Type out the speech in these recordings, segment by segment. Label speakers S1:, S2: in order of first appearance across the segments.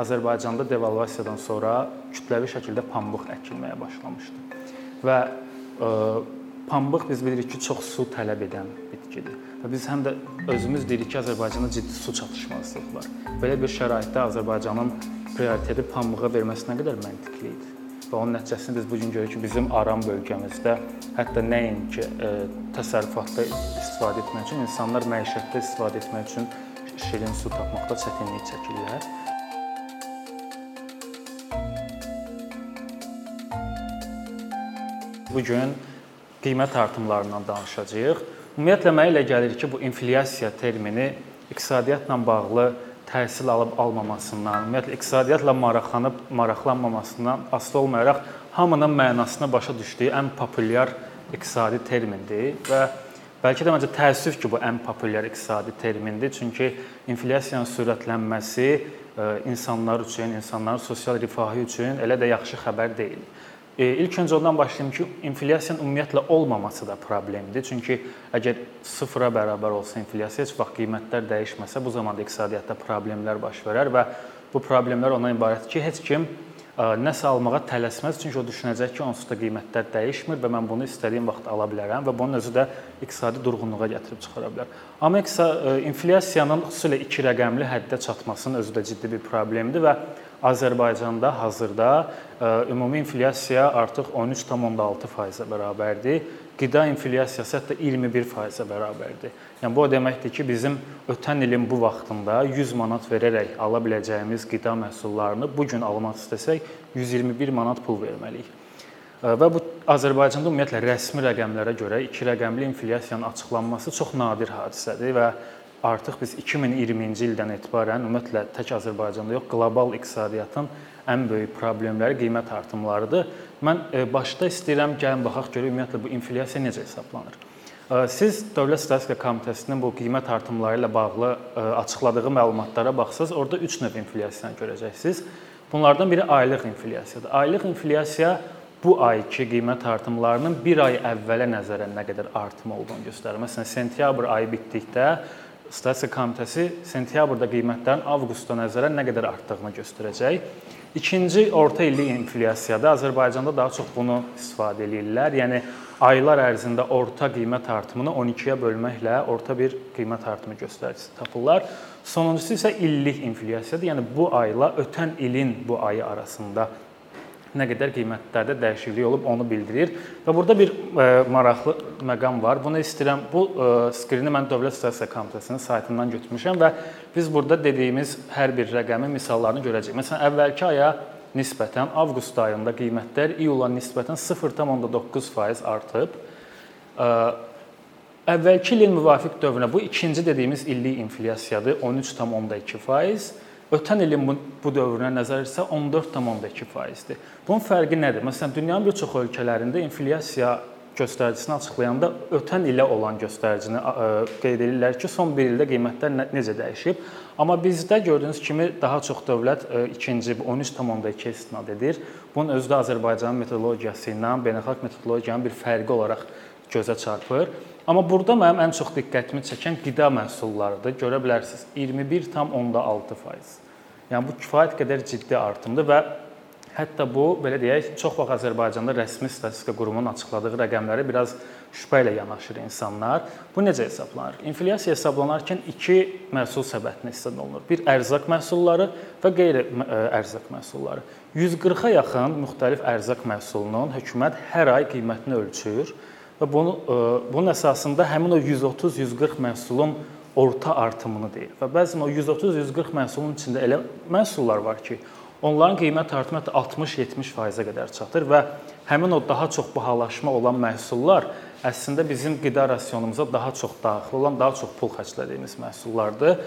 S1: Azərbaycanda devalvasiyadan sonra kütləvi şəkildə pambıq əkilməyə başlamışdı. Və ə, pambıq biz bilirik ki, çox su tələb edən bitkidir. Və biz həm də özümüz deyirik ki, Azərbaycanda ciddi su çatışmazlığı var. Belə bir şəraitdə Azərbaycanın prioriteti pambığa verməsi nə qədər məntiqli idi? və onun nəticəsində biz bu gün görürük ki, bizim Aran bölgəmizdə hətta nəinki e, təsərrüfatda istifadə etmək üçün, insanlar məişətdə istifadə etmək üçün şirin su tapmaqda çətinlik çəkirlər. Bu gün qiymət artımlarından danışacağıq. Ümumiyyətlə mənə elə gəlir ki, bu inflyasiya termini iqtisadiyyatla bağlı təhsil alıb almamasından, ümumiyyətlə iqtisadiyyatla maraqlanıb maraqlanmamasından asılı olmayaraq hamının mənasını başa düşdüyü ən populyar iqtisadi termindir və bəlkə də məncə təəssüf ki, bu ən populyar iqtisadi termindir. Çünki inflyasiyanın sürətlənməsi e, insanlar üçün, insanların sosial rifahı üçün elə də yaxşı xəbər deyil. E, ilk öncə ondan başlayım ki, inflyasiyanın ümumiyyətlə olmaması da problemdir. Çünki əgər sıfıra bərabər olsa inflyasiya, heç vaxt qiymətlər dəyişməsə, bu zaman da iqtisadiyyatda problemlər baş verər və bu problemlər ondan ibarətdir ki, heç kim e, nəsə almağa tələsməz, çünki o düşünəcək ki, onsuz da qiymətlər dəyişmir və mən bunu istədiyim vaxt ala bilərəm və bunun özü də iqtisadi durğunluğa gətirib çıxara bilər. Amma e, inflyasiyanın xüsusilə 2 rəqəmli həddə çatmasının özü də ciddi bir problemdir və Azərbaycanda hazırda e, ümumi inflyasiya artıq 13.6%-ə bərabərdir. Qida inflyasiyası hətta 21%-ə bərabərdir. Yəni bu o deməkdir ki, bizim ötən ilin bu vaxtında 100 manat verərək ala biləcəyimiz qida məhsullarını bu gün almaq istəsək 121 manat pul verməliyik. E, və bu Azərbaycanda ümumiyyətlə rəsmi rəqəmlərə görə 2 rəqəmli inflyasiyanın açıqlanması çox nadir hadisədir və artıq biz 2020-ci ildən etibarən ümumiyyətlə tək Azərbaycanda yox, qlobal iqtisadiyyatın ən böyük problemləri qiymət artımlarıdır. Mən e, başda istəyirəm gəlin baxaq görək ümumiyyətlə bu inflyasiya necə hesablanır. E, siz Dövlət Statistika Komitəsinin bu qiymət artımları ilə bağlı e, açıqladığı məlumatlara baxsaz, orada 3 növ inflyasiyanı görəcəksiniz. Bunlardan biri aylıq inflyasiyadır. Aylıq inflyasiya bu ayki qiymət artımlarının 1 ay əvvələ nəzərən nə qədər artım olduğunu göstərir. Məsələn, sentyabr ayı bitdikdə Statistika Komitəsi sentyabrda qiymətlərin avqusta nəzərən nə qədər artdığını göstərəcək. İkinci orta illik inflyasiyada Azərbaycanda daha çox bunu istifadə eləyirlər. Yəni aylar ərzində orta qiymət artımını 12-yə bölməklə orta bir qiymət artımı göstəricisi tapırlar. Sonuncusu isə illik inflyasiyadır. Yəni bu ayla ötən ilin bu ayı arasında nə qədər qiymətlərdə dəyişiklik olub onu bildirir. Və burada bir ə, e, maraqlı məqam var. Bunu istəyirəm bu ə, e, skrini mən Dövlət Statistika Komitəsinin saytından götürmüşəm və biz burada dediyimiz hər bir rəqəmin misallarını görəcəyik. Məsələn, əvvəlki aya nisbətən avqust ayında qiymətlər iyula nisbətən 0.9% artıb. E, əvvəlki ilin müvafiq dövrünə bu ikinci dediyimiz illik inflyasiyadır 13.2%. Ötən ilin bu, bu dövrünə nəzər etsə 14.2%-dir. Bunun fərqi nədir? Məsələn, dünyanın bir çox ölkələrində inflyasiya göstəricisini açıqlayanda ötən ilə olan göstəricini qeyd edirlər ki, son 1 ildə qiymətlər necə dəyişib. Amma bizdə gördüyünüz kimi daha çox dövlət ikinci 13.2 istinad edir. Bunun özü də Azərbaycanın metodologiyası ilə beynəlxalq metodologiyanın bir fərqi olaraq gözə çarpır. Amma burada mənim ən çox diqqətimi çəkən qida məhsullarıdır. Görə bilərsiniz 21.6%. Yəni bu kifayət qədər ciddi artımdır və hətta bu belə deyək, çox vaxt Azərbaycanda rəsmi statistika qurumunun açıqladığı rəqəmləri biraz şübhə ilə yanaşır insanlar. Bu necə hesablanır? İnflyasiya hesablanarkən iki məhsul səbətinə istifadə olunur. Bir ərzaq məhsulları və qeyri-ərzaq məhsulları. 140-a yaxın müxtəlif ərzaq məhsulunun hökumət hər ay qiymətini ölçür və bunu e, bunun əsasında həmin o 130-140 məhsulun orta artımını deyir. Və bəzən o 130-140 məhsulun içində elə məhsullar var ki, onların qiymət artımı hətta 60-70%-ə qədər çatır və həmin o daha çox bahalaşma olan məhsullar əslində bizim qida rasionumuza daha çox daxil olan, daha çox pul xərclədiyimiz məhsullardır.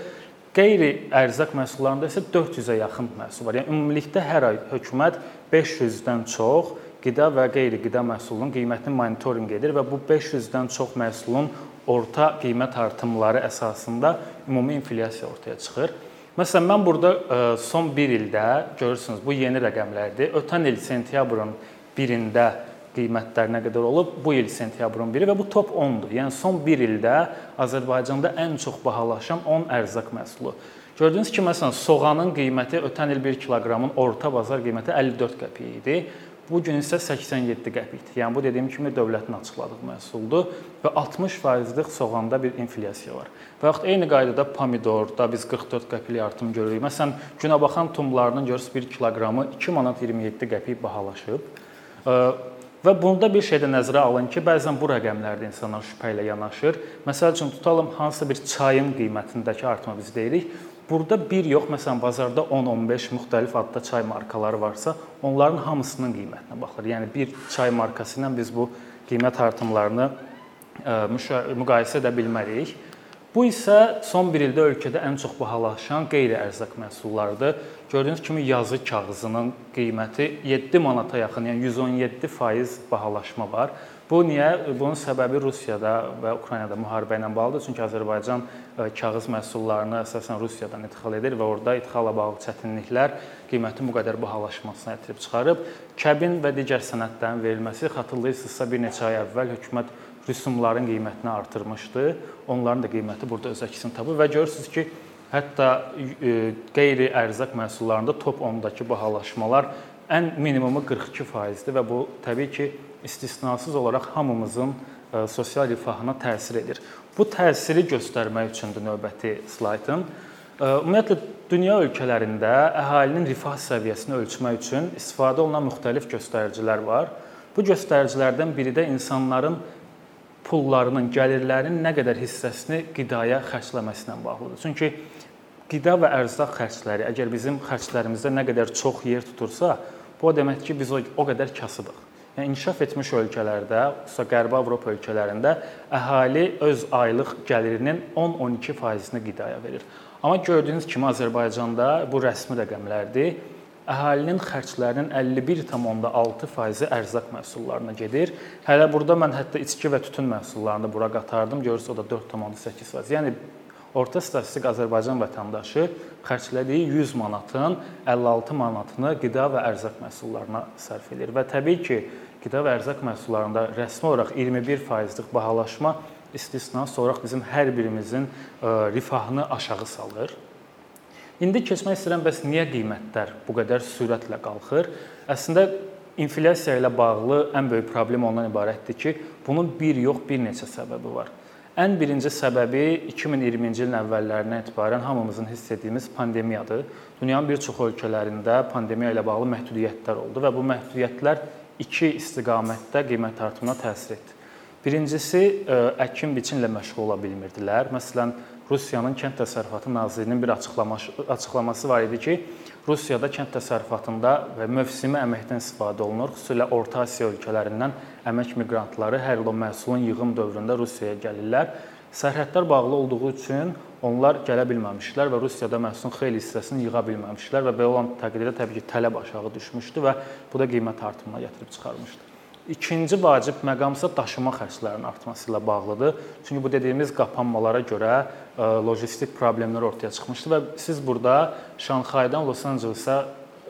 S1: Qeyri-ərzaq məhsullarında isə 400-ə yaxın məhsul var. Yəni ümumilikdə hər ay hökumət 500-dən çox qida və qeyri-qida məhsulunun qiymətini monitorinq edir və bu 500-dən çox məhsulun orta qiymət artımları əsasında ümumi inflyasiya ortaya çıxır. Məsələn, mən burada e, son 1 ildə görürsünüz, bu yeni rəqəmlərdir. Ötən il sentyabrın 1-də qiymətlər nə qədər olub? Bu il sentyabrın 1-i və bu top 10-dur. Yəni son 1 ildə Azərbaycanda ən çox bahalaşan 10 ərzaq məhsulu. Gördüyünüz kimi məsələn soğanın qiyməti ötən il 1 kiloqramın orta bazar qiyməti 54 qəpik idi. Bu gün isə 87 qəpikdir. Yəni bu dediyim kimi dövlətin açıqladığı məhsuldur və 60%lıq soğanda bir inflyasiya var. Və yaxud eyni qaydada pomidorda biz 44 qəpiklik artım görürük. Məsələn, günəbaxan tumlarının görürsüz 1 kiloqramı 2 manat 27 qəpik bahalaşıb. Və bunda bir şey də nəzərə alın ki, bəzən bu rəqəmlərdə insanlar şübhə ilə yanaşır. Məsəl üçün tutalım hansısa bir çayın qiymətindəki artma biz deyirik. Burada bir yox, məsələn, bazarda 10-15 müxtəlif adda çay markaları varsa, onların hamısının qiymətinə baxılır. Yəni bir çay markası ilə biz bu qiymət artımlarını müqayisə edə bilmərik. Bu isə son 1 ildə ölkədə ən çox bahalaşan qeyri-ərzaq məhsullarıdır. Gördüyünüz kimi yazı kağızının qiyməti 7 manata yaxın, yəni 117% bahalaşma var. Bu niyə? Bunun səbəbi Rusiyada və Ukraynada müharibə ilə bağlıdır. Çünki Azərbaycan e, kağız məhsullarını əsasən Rusiyadan ixal edir və orada ixalla bağlı çətinliklər qiymətin bu qədər bahalaşmasına gətirib çıxarıb. Kəbin və digər sənədlərin verilməsi xatırlayırsınızsa bir neçə ay əvvəl hökumət rüsumların qiymətini artırmışdı. Onların da qiyməti burada öz əksini tapır və görürsüz ki, hətta e, qeyri-ərzaq məhsullarında top 10-dakı bahalaşmalar ən minimumu 42%dir və bu təbii ki, istisnasız olaraq hamımızın e, sosial rifahına təsir edir. Bu təsiri göstərmək üçündür növbəti slaydın. E, ümumiyyətlə dünya ölkələrində əhalinin rifah səviyyəsini ölçmək üçün istifadə olunan müxtəlif göstəricilər var. Bu göstəricilərdən biri də insanların pullarının, gəlirlərinin nə qədər hissəsini qidaya xərcləməsinə bağlıdır. Çünki qida və ərzaq xərcləri əgər bizim xərclərimizdə nə qədər çox yer tutursa, bu o deməkdir ki, biz o, o qədər kasıdıq. Yəni inkişaf etmiş ölkələrdə, xüsusə Qərbi Avropa ölkələrində əhali öz aylıq gəlirinin 10-12%-ni qidaya verir. Amma gördüyünüz kimi Azərbaycanda bu rəsmi rəqəmlərdir. Əhalinin xərclərinin 51,6%-i ərzaq məhsullarına gedir. Hələ burada mən hətta içki və tütün məhsullarını bura qatardım. Görürsüz o da 4,8%. Yəni orta statistik Azərbaycan vətəndaşı xərclədiyi 100 manatın 56 manatını qida və ərzaq məhsullarına sərf edir. Və təbii ki, qida və ərzaq məhsullarında rəsmi olaraq 21%lik bahalaşma istisnası olaraq bizim hər birimizin e, rifahını aşağı salır. İndi keçmək istəyirəm bəs niyə qiymətlər bu qədər sürətlə qalxır? Əslində inflyasiya ilə bağlı ən böyük problem ondan ibarətdir ki, bunun bir yox, bir neçə səbəbi var. Ən birinci səbəbi 2020-ci ilin əvvəllərindən etibarən hamımızın hiss etdiyimiz pandemiyadır. Dünyanın bir çox ölkələrində pandemiya ilə bağlı məhdudiyyətlər oldu və bu məhdudiyyətlər iki istiqamətdə qiymət artımına təsir etdi. Birincisi e, əkin-biçinlə məşğul ola bilmirdilər. Məsələn, Rusiyanın Kənd Təsərrüfatı Nazirliyinin bir açıqlaması açıqlaması var idi ki, Rusiyada kənd təsərrüfatında və mövsümi əməkdən istifadə olunur. Xüsusilə Orta Asiya ölkələrindən əmək miqrantları hər il o məhsulun yığım dövründə Rusiyaya gəlirlər. Sərhədlər bağlı olduğu üçün onlar gələ bilməmişlər və Rusiyada məhsulun xeyli hissəsini yığa bilməmişlər və belə olan təqdirdə təbii ki, tələb aşağı düşmüşdü və bu da qiymət artımına gətirib çıxarmışdı. İkinci vacib məqam isə daşıma xərclərinin artması ilə bağlıdır. Çünki bu dediyimiz qapanmalara görə e, logistik problemlər ortaya çıxmışdı və siz burada Şanxaydan Los Ancelesa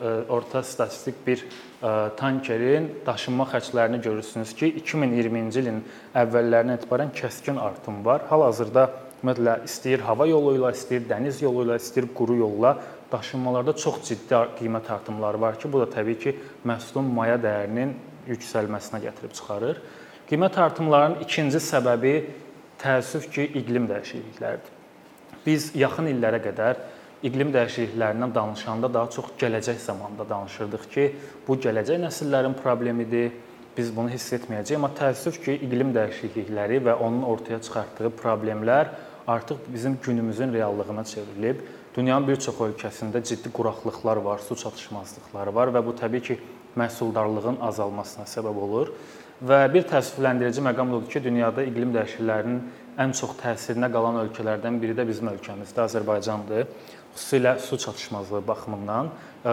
S1: e, orta statistik bir e, tankerin daşınma xərclərini görürsünüz ki, 2020-ci ilin əvvəllərindən etibarən kəskin artım var. Hal-hazırda ümumiyyətlə istəyir hava yolu ilə, istəyir dəniz yolu ilə, istəyir quru yolla daşınmalarda çox ciddi qiymət artımları var ki, bu da təbii ki, məhsulun maya dəyərinin yüksəlməsinə gətirib çıxarır. Qiymət artımlarının ikinci səbəbi təəssüf ki, iqlim dəyişiklikləridir. Biz yaxın illərə qədər iqlim dəyişikliklərindən danışanda daha çox gələcək zamanda danışırdıq ki, bu gələcək nəsillərin problemidir biz bunu hiss etməyəcəyik, amma təəssüf ki, iqlim dəyişiklikləri və onun ortaya çıxartdığı problemlər artıq bizim günümüzün reallığına çevrilib. Dünyanın bir çox ölkəsində ciddi quraqlıqlar var, su çatışmazlıqları var və bu təbii ki, məhsuldarlığın azalmasına səbəb olur. Və bir təəssüfləndirici məqam odur ki, dünyada iqlim dəyişikliklərinin ən çox təsirinə qalan ölkələrdən biri də bizim ölkəmizdə, Azərbaycandır. Xüsusilə su çatışmazlığı baxımından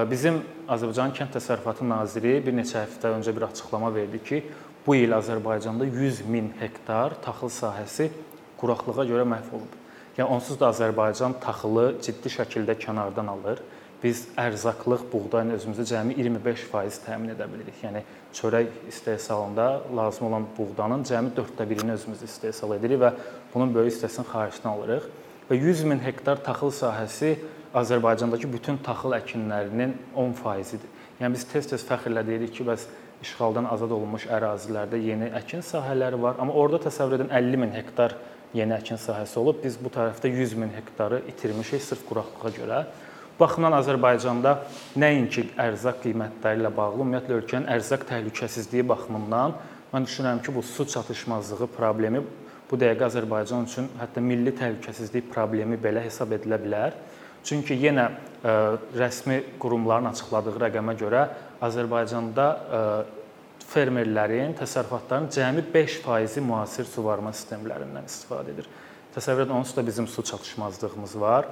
S1: bizim Azərbaycan Kənd Təsərrüfatı naziri bir neçə həftə öncə bir açıqlama verdi ki, bu il Azərbaycanda 100 min hektar taxıl sahəsi quraqlığa görə məhv olub. Yəni onsuz da Azərbaycan taxılı ciddi şəkildə kənardan alır. Biz ərzaqlıq buğdayın özümüzdə cəmi 25% təmin edə bilirik. Yəni çörək istehsalında lazım olan buğdanın cəmi 4/1-ini özümüz istehsal edirik və bunun böyük hissəsini xaricdən alırıq. Və 100 min hektar taxıl sahəsi Azərbaycandakı bütün taxıl əkinlərinin 10%-idir. Yəni biz tez-tez fəxrlə deyirik ki, bəs işğaldan azad olunmuş ərazilərdə yeni əkin sahələri var, amma orada təsəvvür edin 50 min hektar yeni əkin sahəsi olub. Biz bu tərəfdə 100 min hektarı itirmişik sırf quraqlığa görə. Baxımdan Azərbaycanda nəinki ərzaq qiymətləri ilə bağlı, ümumiyyətlə ölkənin ərzaq təhlükəsizliyi baxımından mən düşünürəm ki, bu su çatışmazlığı problemi bu dəqiqə Azərbaycan üçün hətta milli təhlükəsizlik problemi belə hesab edilə bilər. Çünki yenə ə, rəsmi qurumların açıqladığı rəqəmə görə Azərbaycanda ə, fermerlərin, təsərrüfatların cəmi 5%-i müasir suvarma sistemlərindən istifadə edir. Təsəvvür edin, onsuz da bizim su çatışmazlığımız var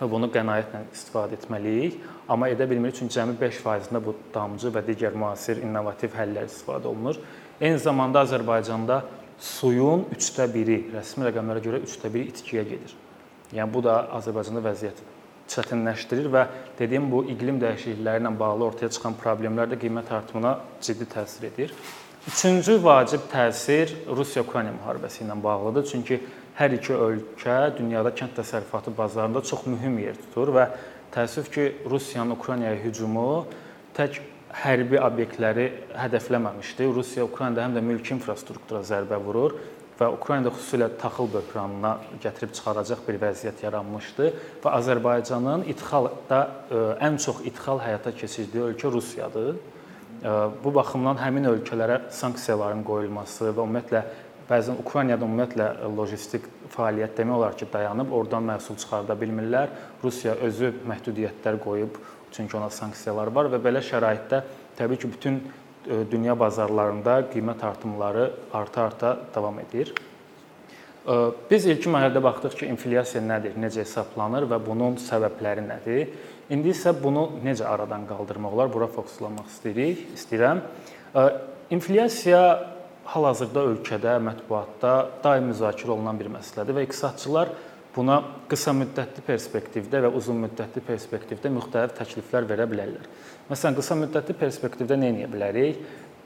S1: və bunu qənaətlə istifadə etməliyik. Amma edə bilmirik çünki cəmi 5%-ində bu damcı və digər müasir innovativ həllər istifadə olunur. Eyni zamanda Azərbaycanda suyun 3də 1-i, rəsmi rəqəmlərə görə 3də 1-i itkiyə gedir. Yəni bu da Azərbaycanda vəziyyəti çətinləşdirir və dediyim bu iqlim dəyişiklikləri ilə bağlı ortaya çıxan problemlər də qiymət artımına ciddi təsir edir. Üçüncü vacib təsir Rusiya-Ukrayna müharibəsi ilə bağlıdır. Çünki hər iki ölkə dünyada kənd təsərrüfatı bazarında çox mühüm yer tutur və təəssüf ki, Rusiyanın Ukraynaya hücumu tək hərbi obyektləri hədəfləməmişdi. Rusiya Ukraynada həm də mülki infrastruktura zərbə vurur və Ukraynada xüsusilə taxıl böhranına gətirib çıxaracaq bir vəziyyət yaranmışdı və Azərbaycanın idxalda e, ən çox idxal həyata keçirdiyi ölkə Rusiyadır. E, bu baxımdan həmin ölkələrə sanksiyaların qoyulması və ümumiyyətlə bəzən Ukraynada ümumiyyətlə logistik fəaliyyət demək olar ki, dayanıb, oradan məhsul çıxarda bilmirlər. Rusiya özü məhdudiyyətlər qoyub, çünki ona sanksiyalar var və belə şəraitdə təbii ki, bütün dünya bazarlarında qiymət artımları arta-arta davam edir. Biz ilkin mərhələdə baxdıq ki, inflyasiya nədir, necə hesablanır və bunun səbəbləri nədir? İndi isə bunu necə aradan qaldırmaq olar? Bura fokuslanmaq istəyirik, istəyirəm. İnflyasiya hal-hazırda ölkədə, mətbuatda daim müzakirə olunan bir məsələdir və iqtisadçılar buna qısa müddətli perspektivdə və uzun müddətli perspektivdə müxtəlif təkliflər verə bilərlər. Məsələn, qısa müddətli perspektivdə nə edə bilərik?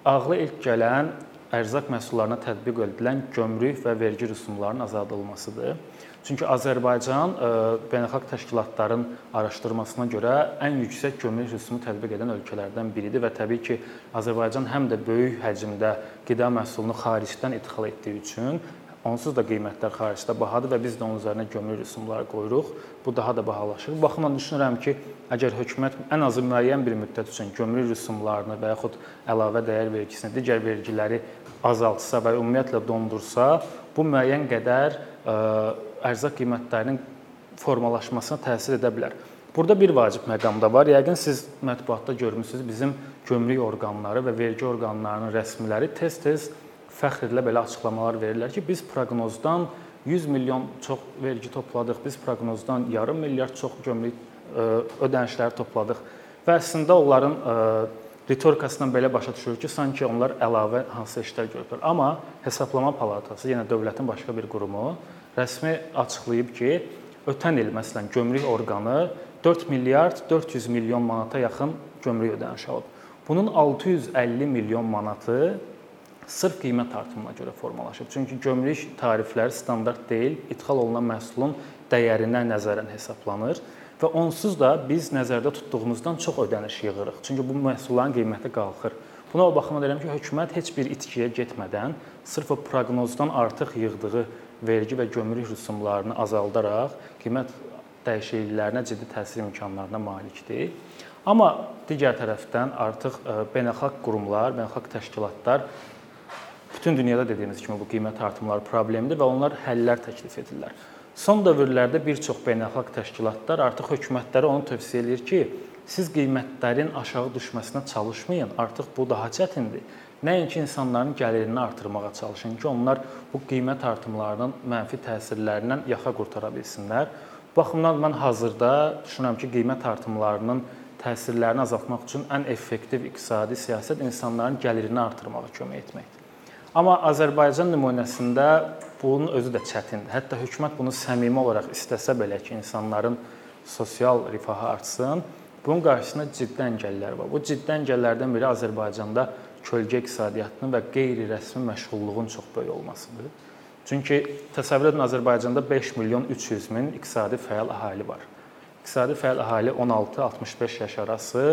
S1: Ağla ilk gələn ərzaq məhsullarına tətbiq edilən gömrük və vergi rüsumlarının azaldılmasıdır. Çünki Azərbaycan e, beynəlxalq təşkilatların araşdırmasına görə ən yüksək gömrük rüsumu tətbiq edən ölkələrdən biridir və təbii ki, Azərbaycan həm də böyük həcmdə qida məhsulunu xaricdən idxal etdiyi üçün Onsuz da qiymətlər xaricdə bahadır və biz də onun üzərinə gömrük rüsumları qoyuruq. Bu daha da bahalaşır. Bu baxımdan düşünürəm ki, əgər hökumət ən azı müəyyən bir müddət üçün gömrük rüsumlarını və yaxud əlavə dəyər vergisini, digər vergiləri azaltsa və ümumiyyətlə dondursa, bu müəyyən qədər ə, ərzaq qiymətlərinin formalaşmasına təsir edə bilər. Burada bir vacib məqam da var. Yəqin siz mətbuatda görmüsüz, bizim gömrük orqanları və vergi orqanlarının rəsmiləri tez-tez fəxrlə belə açıqlamalar verirlər ki, biz proqnozdan 100 milyon çox vergi topladıq, biz proqnozdan yarım milyard çox gömrük e, ödənişləri topladıq. Və əslində onların e, ritorikasından belə başa düşürük ki, sanki onlar əlavə hansı işlər görüblər. Amma Hesablama Palatası, yenə dövlətin başqa bir qurumu rəsmi açıqlayıb ki, ötən il məsələn gömrük orqanı 4 milyard 400 milyon manata yaxın gömrük ödənişi alıb. Bunun 650 milyon manatı sırf qiymət artımına görə formalaşıb. Çünki gömrük tarifləri standart deyil, idxal olunan məhsulun dəyərinə nəzərən hesablanır və onsuz da biz nəzərdə tutduğumuzdan çox ödəniş yığırıq. Çünki bu məhsulların qiyməti qalxır. Buna o baxımdan deyirəm ki, hökumət heç bir itkiyə getmədən sırf o proqnozdan artıq yığdığı vergi və gömrük rüsumlarını azaldaraq qiymət dəyişikliklərinə ciddi təsir imkanlarına malikdir. Amma digər tərəfdən artıq e, beynəlxalq qurumlar, beynəlxalq təşkilatlar Bütün dünyada dediyimiz kimi bu qiymət artımları problemidir və onlar həllər təklif edirlər. Son dövrlərdə bir çox beynəlxalq təşkilatlar artıq hökumətlərə onu tövsiyə eləyir ki, siz qiymətlərin aşağı düşməsinə çalışmayın. Artıq bu daha çətindir. Nəinki insanların gəlirini artırmağa çalışın ki, onlar bu qiymət artımlarının mənfi təsirlərindən yaxa qurtara bilsinlər. Bu baxımdan mən hazırda düşünürəm ki, qiymət artımlarının təsirlərini azaltmaq üçün ən effektiv iqtisadi siyasət insanların gəlirini artırmağa kömək etməkdir. Amma Azərbaycan nümunəsində bunun özü də çətindir. Hətta hökumət bunu səmimi olaraq istəsə belə ki, insanların sosial rifahı artsın, Bunun qarşısında ciddi əngəllər var. Bu ciddi əngəllərdən biri Azərbaycanda kölgə iqtisadiyyatının və qeyri-rəsmi məşğulluğun çox böyük olmasıdır. Çünki təsəvvür edin Azərbaycanda 5 milyon 300 min iqtisadi fəal əhali var. İqtisadi fəal əhali 16-65 yaş arası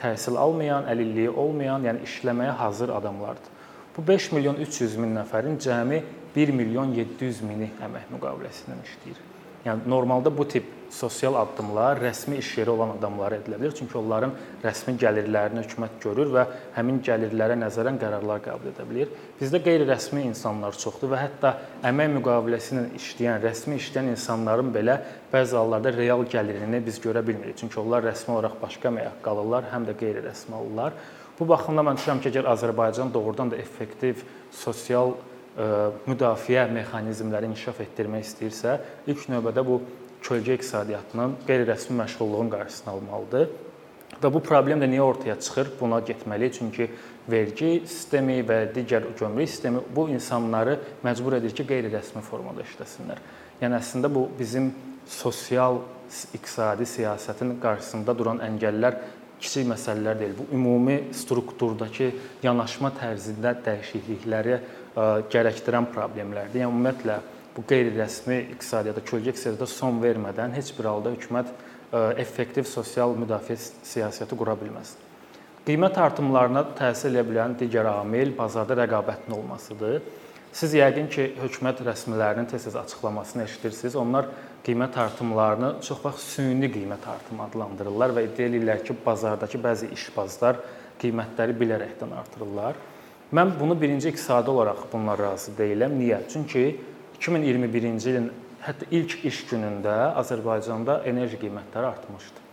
S1: təhsil almayan, əlilliyi olmayan, yəni işləməyə hazır adamlardır. Bu 5 milyon 300 min nəfərin cəmi 1 milyon 700 mini əmək müqaviləsi ilə işləyir. Yəni normalda bu tip sosial addımlar rəsmi iş yeri olan adamlara edilə bilər. Çünki onların rəsmi gəlirlərini hökumət görür və həmin gəlirlərə nəzərən qərarlar qəbul edə bilər. Bizdə qeyri-rəsmi insanlar çoxdur və hətta əmək müqaviləsi ilə işləyən, rəsmi işləyən insanların belə bəzi hallarda real gəlirini biz görə bilmirik. Çünki onlar rəsmi olaraq başqa əmək haqqı alırlar, həm də qeyri-rəsmi alırlar. Bu baxımdan mən düşünürəm ki, əgər Azərbaycan doğrudan da effektiv sosial müdafiə mexanizmləri inkişaf etdirmək istəyirsə, ilk növbədə bu kölgə iqtisadiyyatının qeyri-rəsmi məşğulluğun qarşısını almalıdır. Və bu problem də niyə ortaya çıxır? Buna getməli. Çünki vergi sistemi və digər gömrük sistemi bu insanları məcbur edir ki, qeyri-rəsmi formada işləsinlər. Yəni əslində bu bizim sosial iqtisadi siyasətin qarşısında duran əngəllər kiçik məsələlər deyil. Bu ümumi strukturdakı yanaşma tərzində dəyişiklikləri gərəkdirən problemlərdir. Yəni ümumiyyətlə bu qeyri-rəsmi iqtisadiyyata, kölgə iqtisadiyyata son vermədən heç bir halda hökumət effektiv sosial müdafiə siyasəti qura bilməz. Qiymət artımlarına təsir edə bilən digər amil bazarda rəqabətin olmasıdır. Siz yəqin ki, hökumət rəsmilərinin tez-tez açıqlamasını eşidirsiniz. Onlar qiymət artımlarını çox vaxt süni qiymət artımı adlandırırlar və iddia edirlər ki, bazardakı bəzi işbazlar qiymətləri bilərəkdən artırırlar. Mən bunu birinci iqtisadi olaraq bunlar razı deyiləm. Niyə? Çünki 2021-ci ilin hətta ilk iş günündə Azərbaycanda enerji qiymətləri artmışdı.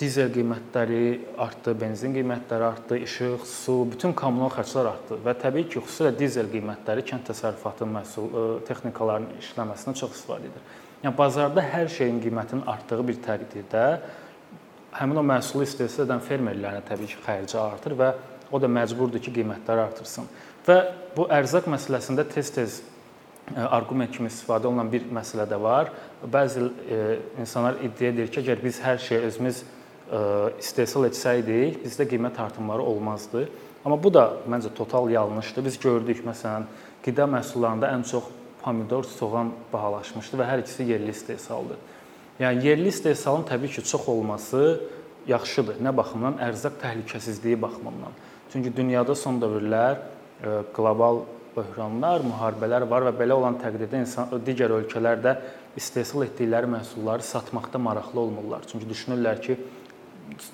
S1: Dizel qiymətləri artdı, benzin qiymətləri artdı, işıq, su, bütün kommunal xərclər artdı və təbii ki, xüsusilə dizel qiymətləri kənd təsərrüfatı məhsul e, texnikalarının işləməsinə çox istifadə edir. Yəni bazarda hər şeyin qiymətinin artdığı bir təqdirdə həmin o məhsulu istehsal edən fermerlərin təbii ki, xərci artır və o da məcburdur ki, qiymətləri artırsın. Və bu ərzaq məsələsində tez-tez arqument kimi istifadə olunan bir məsələ də var. Bəzi e, insanlar iddia edir ki, əgər biz hər şeyi özümüz e, istehsal etsəydik, bizdə qiymət artımları olmazdı. Amma bu da məncə total yanlışdır. Biz gördük, məsələn, qida məhsullarında ən çox pomidor, soğan bahalaşmışdı və hər ikisi yerli istehsaldır. Yəni yerli istehsalın təbii ki, çox olması yaxşıdır. Nə baxımdan? Ərzaq təhlükəsizliyi baxımından. Çünki dünyada son dövrlər e, qlobal böhranlar, müharibələr var və belə olan təqdirdə insan digər ölkələrdə istehsal etdikləri məhsulları satmaqda maraqlı olmurlar. Çünki düşünürlər ki,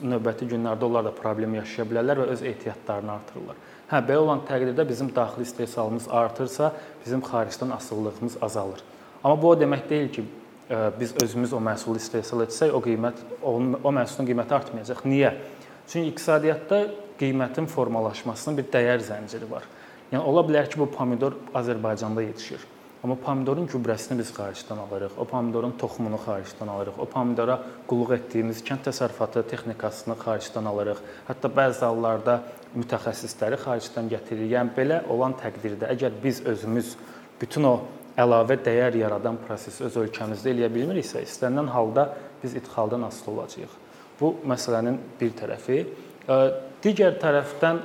S1: növbəti günlərdə onlar da problem yaşaya bilərlər və öz ehtiyatlarını artırırlar. Hə, belə olan təqdirdə bizim daxili istehsalımız artırsa, bizim xaricdən asılılığımız azalır. Amma bu o demək deyil ki, e, biz özümüz o məhsulu istehsal etsək, o qiymət o, o məhsulun qiyməti artmayacaq. Niyə? Çünki iqtisadiyyatda qiymətin formalaşmasının bir dəyər zənciri var. Yəni ola bilər ki, bu pomidor Azərbaycanda yetişir. Amma pomidorun gübrəsini biz xaricdən alırıq. O pomidorun toxumunu xaricdən alırıq. O pomidora qulluq etdiyimiz kənd təsərrüfatı texnikasını xaricdən alırıq. Hətta bəzi hallarda mütəxəssisləri xaricdən gətiririk. Yəni belə olan təqdirdə əgər biz özümüz bütün o əlavə dəyər yaradan prosesi öz ölkəmizdə eləyə bilmiriksə, istənilən halda biz idxaldan asılı olacağıq. Bu məsələnin bir tərəfi. Digər tərəfdən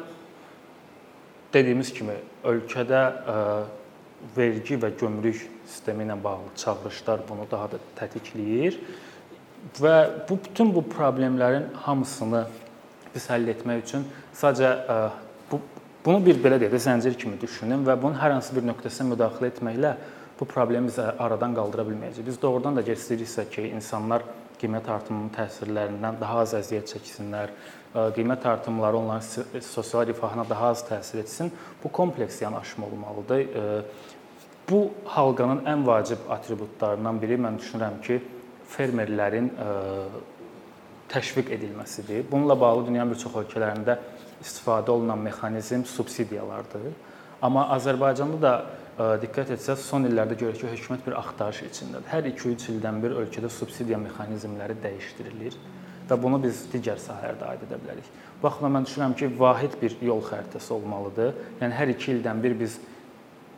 S1: dediyimiz kimi ölkədə vergi və gömrük sistemi ilə bağlı çağırışlar bunu daha da tətikləyir və bu bütün bu problemlərin hamısını biz həll etmək üçün sadəcə bu bunu bir belə deyək də zəncir kimi düşünün və bunun hər hansı bir nöqtəsinə müdaxilə etməklə bu problemi biz aradan qaldıra bilməyəcəyik. Biz doğrudan da istəyiriksə ki, insanlar qiymət artımının təsirlərindən daha az əziyyət çəksinlər, qiymət artımları onların sosial rifahına daha az təsir etsin. Bu kompleks yanaşma olmalıdır. Bu halqanın ən vacib atributlarından biri mən düşünürəm ki, fermerlərin təşviq edilməsidir. Bununla bağlı dünyanın bir çox ölkələrində istifadə olunan mexanizm subsidiyalardır. Amma Azərbaycanda da diqqət etsəz, son illərdə görürük ki, hökumət bir axtarış içindədir. Hər 2-3 ildən bir ölkədə subsidiya mexanizmləri dəyişdirilir və bunu biz digər sahələrdə aid edə bilərik. Baxma mən düşünürəm ki, vahid bir yol xəritəsi olmalıdır. Yəni hər 2 ildən bir biz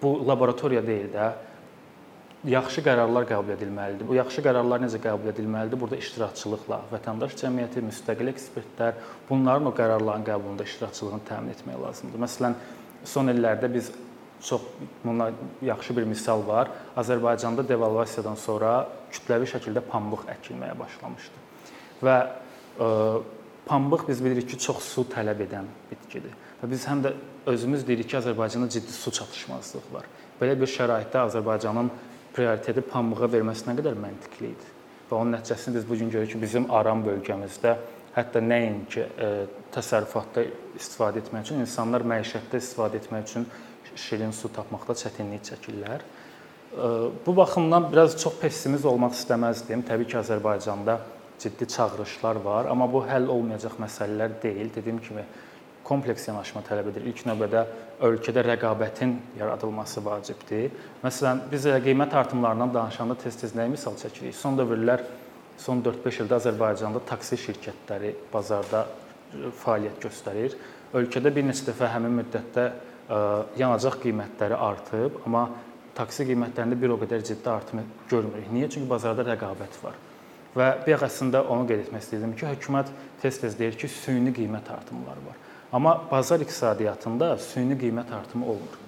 S1: bu laboratoriya deyil də yaxşı qərarlar qəbul edilməlidir. Bu yaxşı qərarlar necə qəbul edilməlidir? Burada iştirakçılıqla vətəndaş cəmiyyəti, müstəqil ekspertlər bunların o qərarların qəbulunda iştirakçılığını təmin etmək lazımdır. Məsələn, son illərdə biz çox buna yaxşı bir misal var. Azərbaycanda devalvasiyadan sonra kütləvi şəkildə pambıq əkilməyə başlamışdı. Və ə, pambıq biz bilirik ki, çox su tələb edən bitkidir. Və biz həm də özümüz deyirik ki, Azərbaycanda ciddi su çatışmazlığı var. Belə bir şəraitdə Azərbaycanın prioriteti pambığa verməsi nə qədər məntiqli idi. Və onun nəticəsində biz bu gün görürük ki, bizim Aran bölgəmizdə hətta nəinki e, təsərrüfatda istifadə etmək üçün, insanlar məişətdə istifadə etmək üçün şirin su tapmaqda çətinlik çəkirlər. E, bu baxımdan biraz çox pessimist olmaq istəməzdim. Təbii ki, Azərbaycanda ciddi çağırışlar var, amma bu həll olmayacaq məsələlər deyil. Dediyim kimi kompleks yanaşma tələb edir. İlk növbədə ölkədə rəqabətin yaradılması vacibdir. Məsələn, biz qiymət artımlarından danışanda tez-tez nəyi misal çəkirik? Son dövrlər son 4-5 ildə Azərbaycanda taksi şirkətləri bazarda e, fəaliyyət göstərir. Ölkədə bir neçə dəfə həmin müddətdə e, yanacaq qiymətləri artıb, amma taksi qiymətlərində bir o qədər ciddi artım görmürük. Niyə? Çünki bazarda rəqabət var. Və bayaq əslində onu qeyd etmək istəyirdim ki, hökumət tez-tez deyir ki, süni qiymət artımları var. Amma bazar iqtisadiyyatında süni qiymət artımı olmur.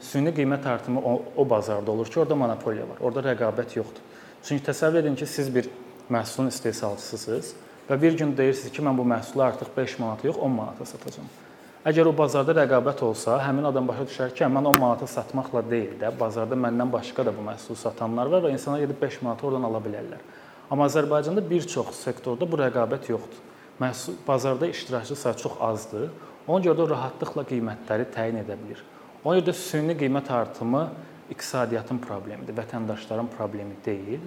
S1: Süni qiymət artımı o, o bazarda olur ki, orada monopoliya var, orada rəqabət yoxdur. Çünki təsəvvür edin ki, siz bir məhsulun istehsalçısınız və bir gün deyirsiniz ki, mən bu məhsulu artıq 5 manata yox, 10 manata satacağam. Əgər o bazarda rəqabət olsa, həmin adam başa düşər ki, mən 10 manata satmaqla deyil də, bazarda məndən başqa da bu məhsulu satanlar var və insanlar gedib 5 manata oradan ala bilərlər. Amma Azərbaycanda bir çox sektorda bu rəqabət yoxdur məhsul bazarda iştirakçı sayı çox azdır. Ona görə də rahatlıqla qiymətləri təyin edə bilir. Ona görə də süni qiymət artımı iqtisadiyyatın problemidir, vətəndaşların problemi deyil.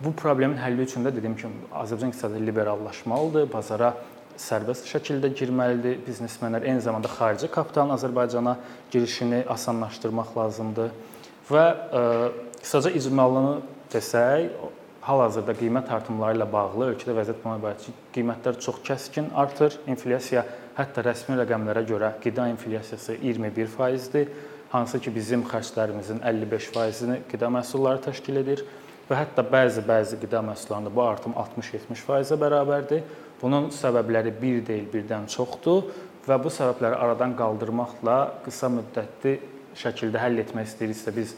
S1: Bu problemin həlli üçün də dediyim kimi Azərbaycan iqtisadiyyatı liberallaşmalıdır, bazara sərbəst şəkildə girməlidir. Biznesmenlər eyni zamanda xarici kapitalın Azərbaycana girişini asanlaşdırmaq lazımdır və ə, e, qısaca icmalını desək, hal-hazırda qiymət artımları ilə bağlı ölkədə vəziyyət bundan ibarətdir ki, qiymətlər çox kəskin artır. İnflyasiya hətta rəsmi rəqəmlərə görə qida inflyasiyası 21%dir, hansı ki bizim xərclərimizin 55%-ni qida məhsulları təşkil edir və hətta bəzi-bəzi qida məhsullarında bu artım 60-70%-ə bərabərdir. Bunun səbəbləri bir deyil, birdən çoxdur və bu səbəbləri aradan qaldırmaqla qısa müddətli şəkildə həll etmək istəyiriksə biz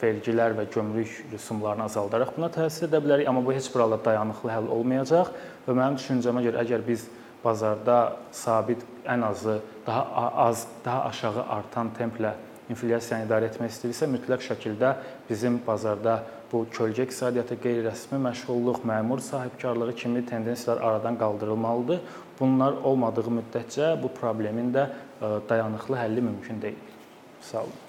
S1: vergilər və gömrük rüsumlarını azaldaraq buna təsir edə bilərik, amma bu heç bir halda dayanıqlı həll olmayacaq və mənim düşüncəmə görə əgər biz bazarda sabit ən azı daha az, daha aşağı artan templə inflyasiyanı idarə etmək istəyirsə, mütləq şəkildə bizim bazarda bu kölgə iqtisadiyyatı, qeyri-rəsmi məşğulluq, məmur sahibkarlığı kimi tendensiyalar aradan qaldırılmalıdır. Bunlar olmadığı müddətcə bu problemin də dayanıqlı həlli mümkün deyil. Sağ olun.